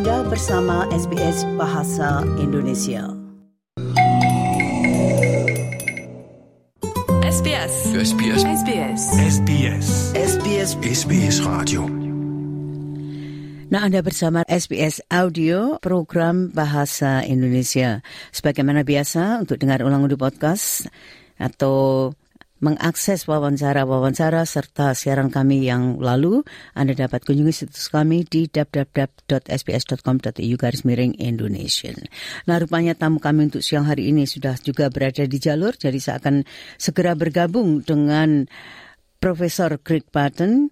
Anda bersama SBS Bahasa Indonesia. SBS. SBS. SBS. SBS. SBS SBS Radio. Nah, Anda bersama SBS Audio, program Bahasa Indonesia. Sebagaimana biasa, untuk dengar ulang di podcast atau mengakses wawancara-wawancara serta siaran kami yang lalu, Anda dapat kunjungi situs kami di www.sbs.com.au garis miring Indonesia. Nah, rupanya tamu kami untuk siang hari ini sudah juga berada di jalur, jadi saya akan segera bergabung dengan Profesor Greg Patton,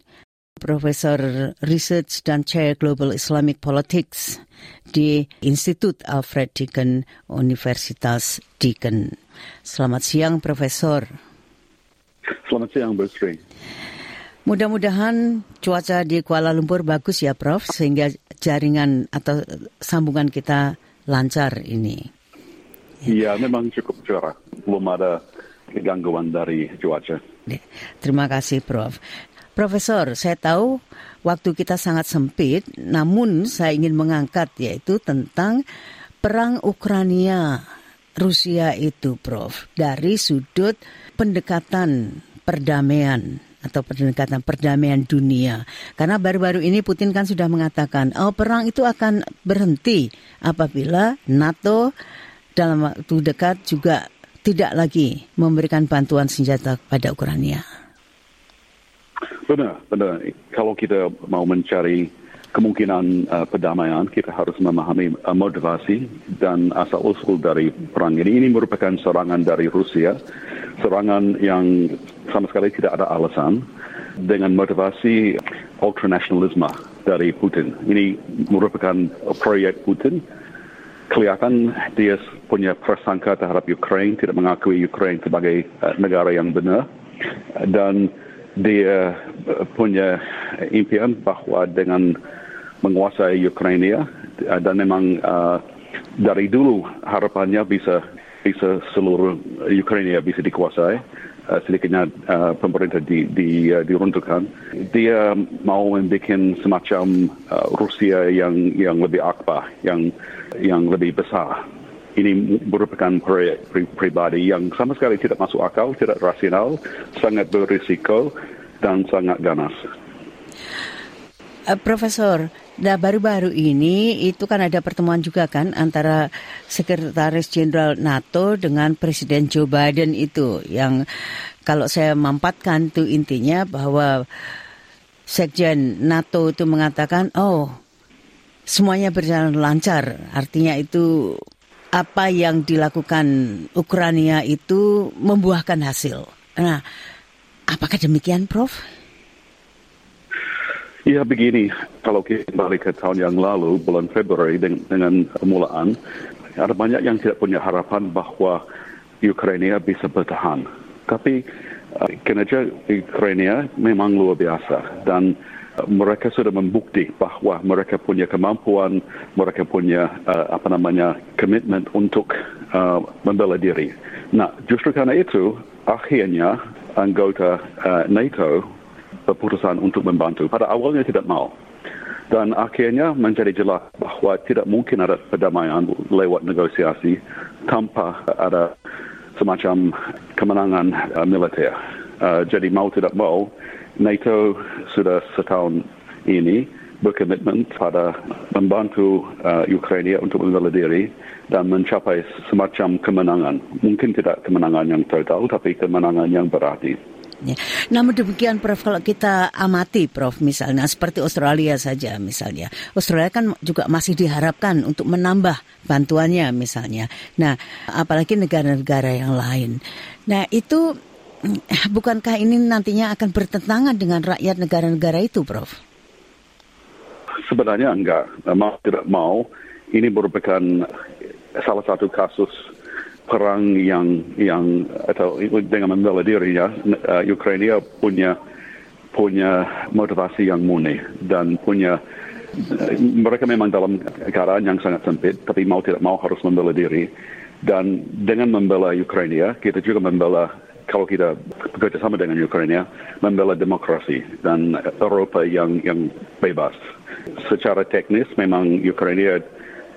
Profesor Research dan Chair Global Islamic Politics di Institut Alfred Deakin Universitas Deakin. Selamat siang, Profesor. Selamat siang, Bu Sri. Mudah-mudahan cuaca di Kuala Lumpur bagus ya, Prof, sehingga jaringan atau sambungan kita lancar ini. Iya, memang cukup cerah. Belum ada gangguan dari cuaca. Terima kasih, Prof. Profesor, saya tahu waktu kita sangat sempit, namun saya ingin mengangkat yaitu tentang perang Ukraina Rusia itu, Prof, dari sudut pendekatan perdamaian atau pendekatan perdamaian dunia. Karena baru-baru ini Putin kan sudah mengatakan, oh perang itu akan berhenti apabila NATO dalam waktu dekat juga tidak lagi memberikan bantuan senjata pada Ukraina. Benar, benar. Kalau kita mau mencari kemungkinan uh, perdamaian, kita harus memahami uh, motivasi dan asal-usul dari perang ini. Ini merupakan serangan dari Rusia, serangan yang sama sekali tidak ada alasan dengan motivasi ultranasionalisme dari Putin. Ini merupakan proyek Putin. Kelihatan dia punya prasangka terhadap Ukraine, tidak mengakui Ukraine sebagai uh, negara yang benar. Dan dia punya impian bahwa dengan menguasai Ukraina dan memang uh, dari dulu harapannya bisa bisa seluruh Ukraina bisa dikuasai. Uh, sedikitnya uh, pemerintah di, di, uh, diruntuhkan. Dia mau membuat semacam uh, Rusia yang yang lebih akbar yang yang lebih besar. Ini merupakan proyek pri pribadi yang sama sekali tidak masuk akal, tidak rasional, sangat berisiko dan sangat ganas. Uh, Profesor, nah baru-baru ini itu kan ada pertemuan juga kan antara Sekretaris Jenderal NATO dengan Presiden Joe Biden itu yang kalau saya mampatkan tuh intinya bahwa Sekjen NATO itu mengatakan, oh semuanya berjalan lancar, artinya itu apa yang dilakukan Ukraina itu membuahkan hasil. Nah, apakah demikian, Prof? Ya begini, kalau kita kembali ke tahun yang lalu, bulan Februari dengan, dengan permulaan, ada banyak yang tidak punya harapan bahwa Ukraina bisa bertahan. Tapi uh, kinerja Ukraina memang luar biasa dan uh, mereka sudah membukti bahwa mereka punya kemampuan, mereka punya uh, apa namanya komitmen untuk uh, membela diri. Nah, justru karena itu akhirnya anggota uh, NATO keputusan untuk membantu. Pada awalnya tidak mau. Dan akhirnya menjadi jelas bahwa tidak mungkin ada perdamaian lewat negosiasi tanpa ada semacam kemenangan uh, militer. Uh, jadi mau tidak mau, NATO sudah setahun ini berkomitmen pada membantu uh, Ukraina untuk membela diri dan mencapai semacam kemenangan. Mungkin tidak kemenangan yang total, tapi kemenangan yang berarti. Ya. Namun demikian Prof kalau kita amati Prof misalnya seperti Australia saja misalnya. Australia kan juga masih diharapkan untuk menambah bantuannya misalnya. Nah, apalagi negara-negara yang lain. Nah, itu bukankah ini nantinya akan bertentangan dengan rakyat negara-negara itu, Prof? Sebenarnya enggak. Mau tidak mau, ini merupakan salah satu kasus perang yang yang atau dengan membela diri ya uh, Ukraina punya punya motivasi yang murni dan punya uh, mereka memang dalam keadaan yang sangat sempit tapi mau tidak mau harus membela diri dan dengan membela Ukraina kita juga membela kalau kita bekerja sama dengan Ukraina membela demokrasi dan Eropa yang yang bebas. Secara teknis memang Ukraina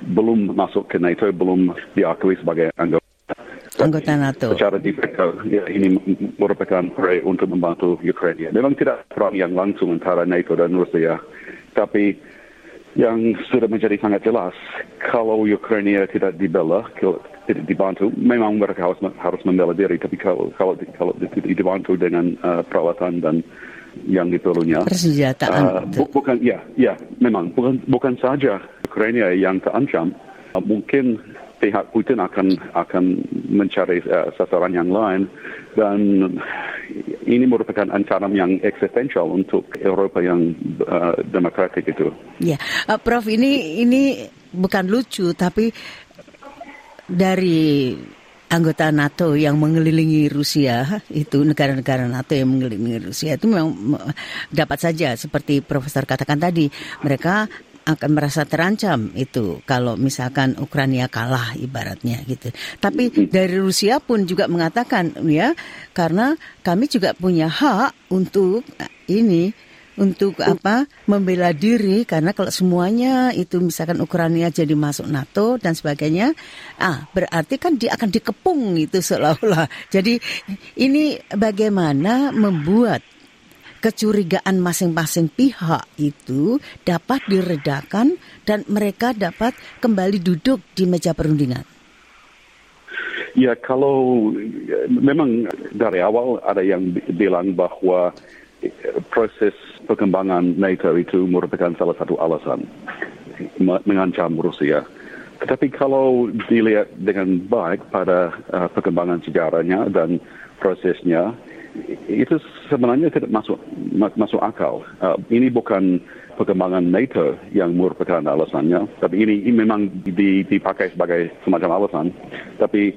belum masuk ke NATO, belum diakui sebagai anggota anggota NATO. Secara dipikir, ya, ini merupakan proyek untuk membantu Ukraina. Memang tidak perang yang langsung antara NATO dan Rusia, tapi yang sudah menjadi sangat jelas, kalau Ukraina tidak dibela, tidak dibantu, memang mereka harus, harus membela diri, tapi kalau, kalau, kalau dibantu dengan uh, perawatan dan yang diperlunya. Persenjataan. Uh, bu, bukan, ya, ya, memang bukan bukan saja Ukraina yang terancam, uh, mungkin pihak Putin akan akan mencari uh, sasaran yang lain dan ini merupakan ancaman yang eksistensial untuk Eropa yang uh, demokratik itu. Ya, uh, Prof ini ini bukan lucu tapi dari anggota NATO yang mengelilingi Rusia itu negara-negara NATO yang mengelilingi Rusia itu memang dapat saja seperti Profesor katakan tadi mereka akan merasa terancam itu kalau misalkan Ukraina kalah ibaratnya gitu. Tapi dari Rusia pun juga mengatakan ya karena kami juga punya hak untuk ini untuk apa membela diri. Karena kalau semuanya itu misalkan Ukraina jadi masuk NATO dan sebagainya ah berarti kan dia akan dikepung itu seolah-olah. Jadi ini bagaimana membuat kecurigaan masing-masing pihak itu dapat diredakan dan mereka dapat kembali duduk di meja perundingan? Ya, kalau memang dari awal ada yang bilang bahwa proses perkembangan NATO itu merupakan salah satu alasan mengancam Rusia. Tetapi kalau dilihat dengan baik pada uh, perkembangan sejarahnya dan prosesnya, itu sebenarnya tidak masuk masuk akal. Uh, ini bukan perkembangan NATO yang merupakan alasannya, tapi ini, ini memang dipakai sebagai semacam alasan. Tapi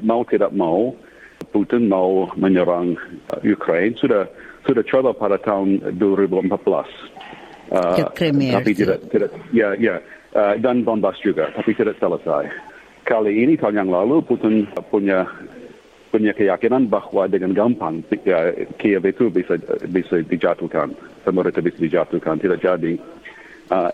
mau tidak mau, Putin mau menyerang uh, Ukraine sudah sudah coba pada tahun 2014. Uh, tapi tidak tidak ya ya uh, dan Donbass juga, tapi tidak selesai. Kali ini tahun yang lalu Putin punya punya keyakinan bahwa dengan gampang ya, Kiev itu bisa bisa dijatuhkan, pemerintah bisa dijatuhkan, tidak jadi. Uh,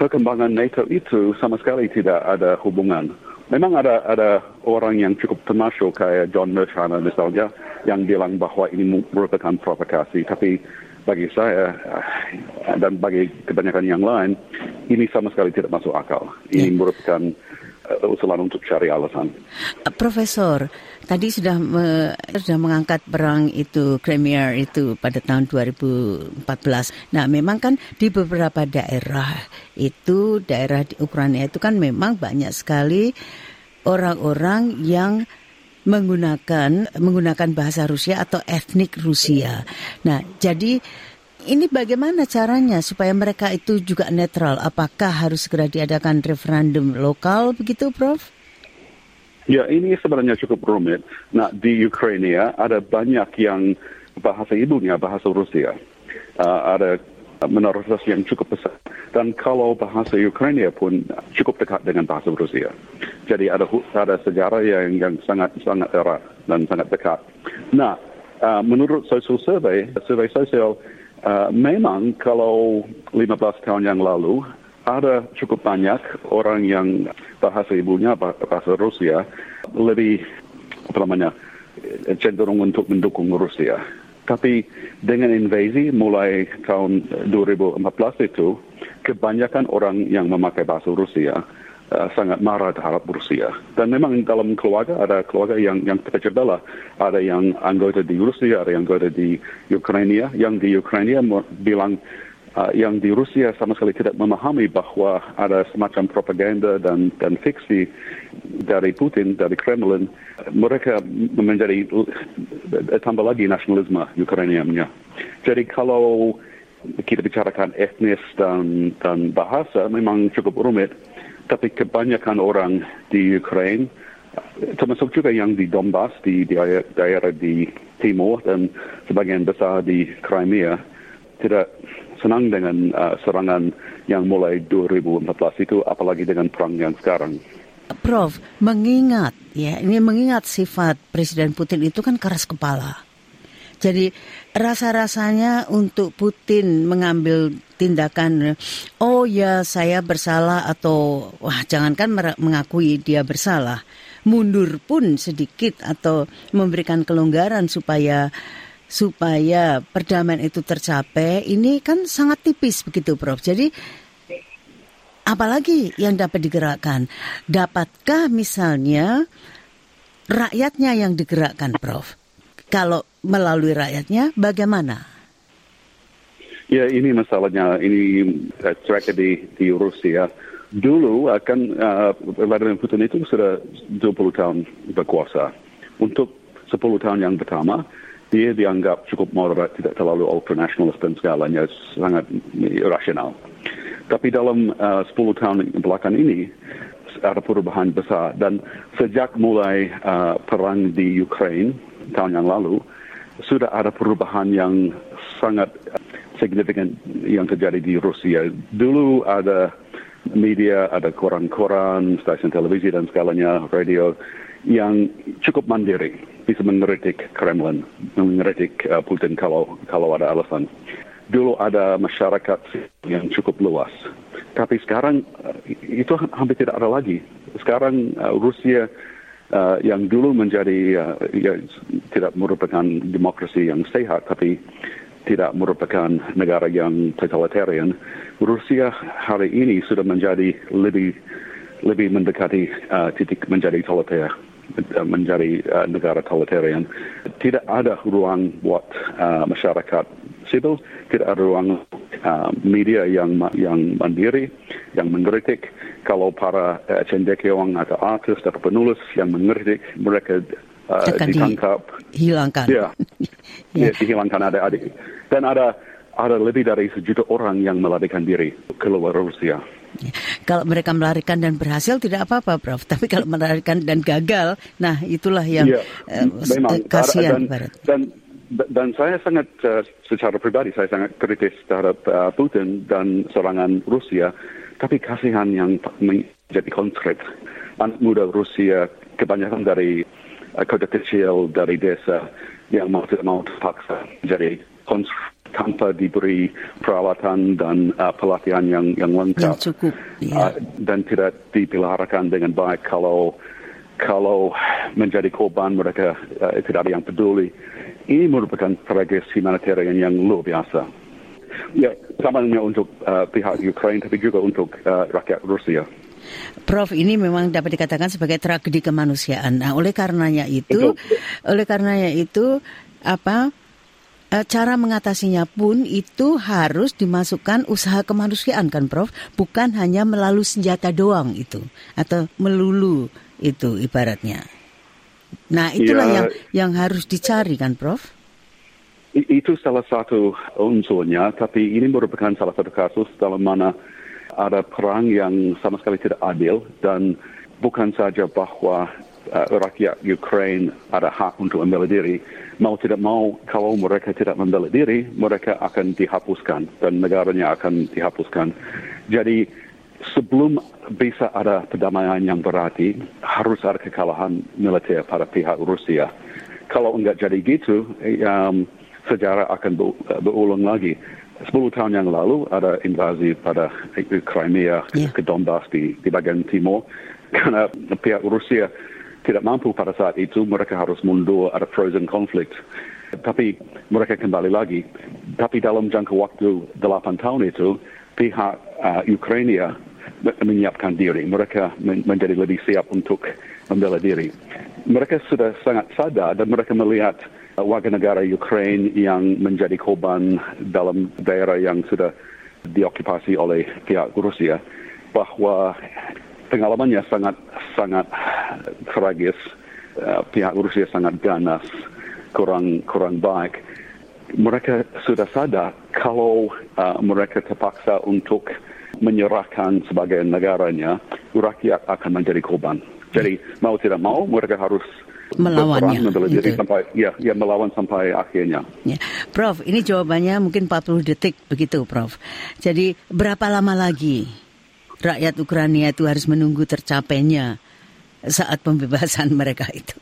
perkembangan NATO itu sama sekali tidak ada hubungan. Memang ada ada orang yang cukup termasuk kayak John Mershana misalnya yang bilang bahwa ini merupakan provokasi, tapi bagi saya uh, dan bagi kebanyakan yang lain ini sama sekali tidak masuk akal. Ini yeah. merupakan usulan untuk cari alasan. Profesor, tadi sudah me, sudah mengangkat perang itu Crimea itu pada tahun 2014. Nah, memang kan di beberapa daerah itu daerah di Ukraina itu kan memang banyak sekali orang-orang yang menggunakan menggunakan bahasa Rusia atau etnik Rusia. Nah, jadi ini bagaimana caranya supaya mereka itu juga netral? Apakah harus segera diadakan referendum lokal begitu, Prof? Ya, ini sebenarnya cukup rumit. Nah, di Ukraina ada banyak yang bahasa ibunya bahasa Rusia. Uh, ada minoritas yang cukup besar. Dan kalau bahasa Ukraina pun cukup dekat dengan bahasa Rusia. Jadi ada ada sejarah yang yang sangat sangat erat dan sangat dekat. Nah, uh, menurut social survey, survei sosial Uh, memang kalau 15 tahun yang lalu ada cukup banyak orang yang bahasa ibunya bahasa Rusia lebih apa namanya cenderung untuk mendukung Rusia. Tapi dengan invasi mulai tahun 2014 itu kebanyakan orang yang memakai bahasa Rusia uh, sangat marah terhadap Rusia. Dan memang dalam keluarga ada keluarga yang yang belah. Ada yang anggota di Rusia, ada yang anggota di Ukraina. Yang di Ukraina bilang uh, yang di Rusia sama sekali tidak memahami bahwa ada semacam propaganda dan dan fiksi dari Putin, dari Kremlin. Mereka menjadi uh, tambah lagi nasionalisme Ukraina. Jadi kalau kita bicarakan etnis dan dan bahasa memang cukup rumit tapi kebanyakan orang di Ukraine, termasuk juga yang di Donbass, di, di daerah di timur dan sebagian besar di Crimea, tidak senang dengan uh, serangan yang mulai 2014 itu, apalagi dengan perang yang sekarang. Prof, mengingat ya, ini mengingat sifat Presiden Putin itu kan keras kepala. Jadi rasa-rasanya untuk Putin mengambil tindakan oh ya saya bersalah atau wah jangankan mengakui dia bersalah, mundur pun sedikit atau memberikan kelonggaran supaya supaya perdamaian itu tercapai ini kan sangat tipis begitu Prof. Jadi apalagi yang dapat digerakkan? Dapatkah misalnya rakyatnya yang digerakkan Prof? Kalau melalui rakyatnya bagaimana? Ya ini masalahnya, ini uh, tragedi di Rusia. Dulu akan uh, Vladimir Putin itu sudah 20 tahun berkuasa. Untuk 10 tahun yang pertama, dia dianggap cukup moderat, tidak terlalu ultranasionalis dan segalanya, sangat rasional. Tapi dalam uh, 10 tahun belakang ini, ada perubahan besar. Dan sejak mulai uh, perang di Ukraine tahun yang lalu, sudah ada perubahan yang sangat signifikan yang terjadi di Rusia. Dulu ada media, ada koran-koran, stasiun televisi dan segalanya, radio yang cukup mandiri, bisa mengeritik Kremlin, mengeritik uh, Putin kalau kalau ada alasan. Dulu ada masyarakat yang cukup luas, tapi sekarang uh, itu hampir tidak ada lagi. Sekarang uh, Rusia uh, yang dulu menjadi uh, ya, tidak merupakan demokrasi yang sehat, tapi tidak merupakan negara yang totalitarian. Rusia hari ini sudah menjadi lebih lebih mendekati uh, titik menjadi totaliter uh, menjadi uh, negara totalitarian. Tidak ada ruang buat uh, masyarakat sipil, tidak ada ruang uh, media yang yang mandiri, yang mengkritik kalau para uh, cendekiawan atau artis atau penulis yang mengkritik mereka uh, ditangkap, dihilangkan, ya, ya. dihilangkan adik-adik, dan ada ada lebih dari sejuta orang yang melarikan diri keluar Rusia. Kalau mereka melarikan dan berhasil tidak apa-apa, Prof. Tapi kalau melarikan dan gagal, nah itulah yang ya, uh, memang, kasihan. Dan, dan dan saya sangat uh, secara pribadi saya sangat kritis terhadap uh, Putin dan serangan Rusia tapi kasihan yang menjadi konkret. Anak muda Rusia kebanyakan dari uh, kota kecil, dari desa yang mau tidak mau terpaksa jadi tanpa diberi perawatan dan uh, pelatihan yang yang lengkap yang cukup, ya. uh, dan tidak dipeliharakan dengan baik kalau kalau menjadi korban mereka uh, tidak ada yang peduli. Ini merupakan tragedi humanitarian yang luar biasa. Ya, samanya untuk uh, pihak Ukraina tapi juga untuk uh, rakyat Rusia. Prof, ini memang dapat dikatakan sebagai tragedi kemanusiaan. Nah, oleh karenanya itu, Betul. oleh karenanya itu apa uh, cara mengatasinya pun itu harus dimasukkan usaha kemanusiaan kan, Prof? Bukan hanya melalui senjata doang itu atau melulu itu ibaratnya. Nah, itulah ya, yang yang harus dicari kan, Prof? Itu salah satu unsurnya, tapi ini merupakan salah satu kasus dalam mana ada perang yang sama sekali tidak adil dan bukan saja bahwa uh, rakyat Ukraine ada hak untuk membela diri, mau tidak mau kalau mereka tidak membela diri, mereka akan dihapuskan dan negaranya akan dihapuskan. Jadi sebelum bisa ada perdamaian yang berarti, harus ada kekalahan militer pada pihak Rusia. Kalau enggak jadi gitu, um, sejarah akan berulang lagi. 10 tahun yang lalu ada invasi pada Crimea yeah. ke Donbass di, di bagian timur karena pihak Rusia tidak mampu pada saat itu mereka harus mundur ada frozen conflict tapi mereka kembali lagi tapi dalam jangka waktu 8 tahun itu pihak uh, Ukraina menyiapkan diri. Mereka menjadi lebih siap untuk membela diri. Mereka sudah sangat sadar dan mereka melihat warga negara Ukraine yang menjadi korban dalam daerah yang sudah diokupasi oleh pihak Rusia bahwa pengalamannya sangat sangat tragis. Uh, pihak Rusia sangat ganas kurang kurang baik. Mereka sudah sadar kalau uh, mereka terpaksa untuk menyerahkan sebagai negaranya rakyat akan menjadi korban jadi mau tidak mau mereka harus melawannya. Gitu. sampai ya, ya melawan sampai akhirnya. Ya. Prof, ini jawabannya mungkin 40 detik begitu, Prof. Jadi berapa lama lagi rakyat Ukraina itu harus menunggu tercapainya saat pembebasan mereka itu.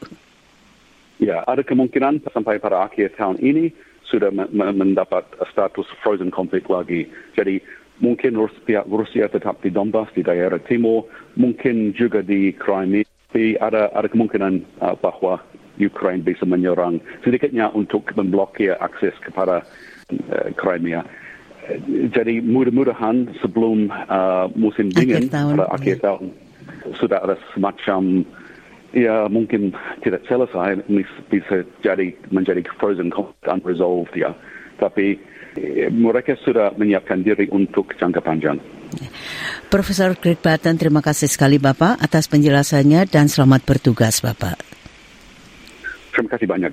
Ya, ada kemungkinan sampai pada akhir tahun ini sudah mendapat status frozen conflict lagi. Jadi mungkin pihak Rusia tetap di Donbass di daerah timur, mungkin juga di Crimea. Tapi ada ada kemungkinan uh, bahwa Ukraine bisa menyerang sedikitnya untuk memblokir akses kepada uh, Crimea. Jadi mudah-mudahan sebelum uh, musim dingin pada akhir ya. tahun sudah ada semacam ya mungkin tidak selesai bisa jadi menjadi frozen conflict unresolved ya. Tapi mereka sudah menyiapkan diri untuk jangka panjang. Profesor Greg Barton, terima kasih sekali Bapak atas penjelasannya dan selamat bertugas Bapak. Terima kasih banyak.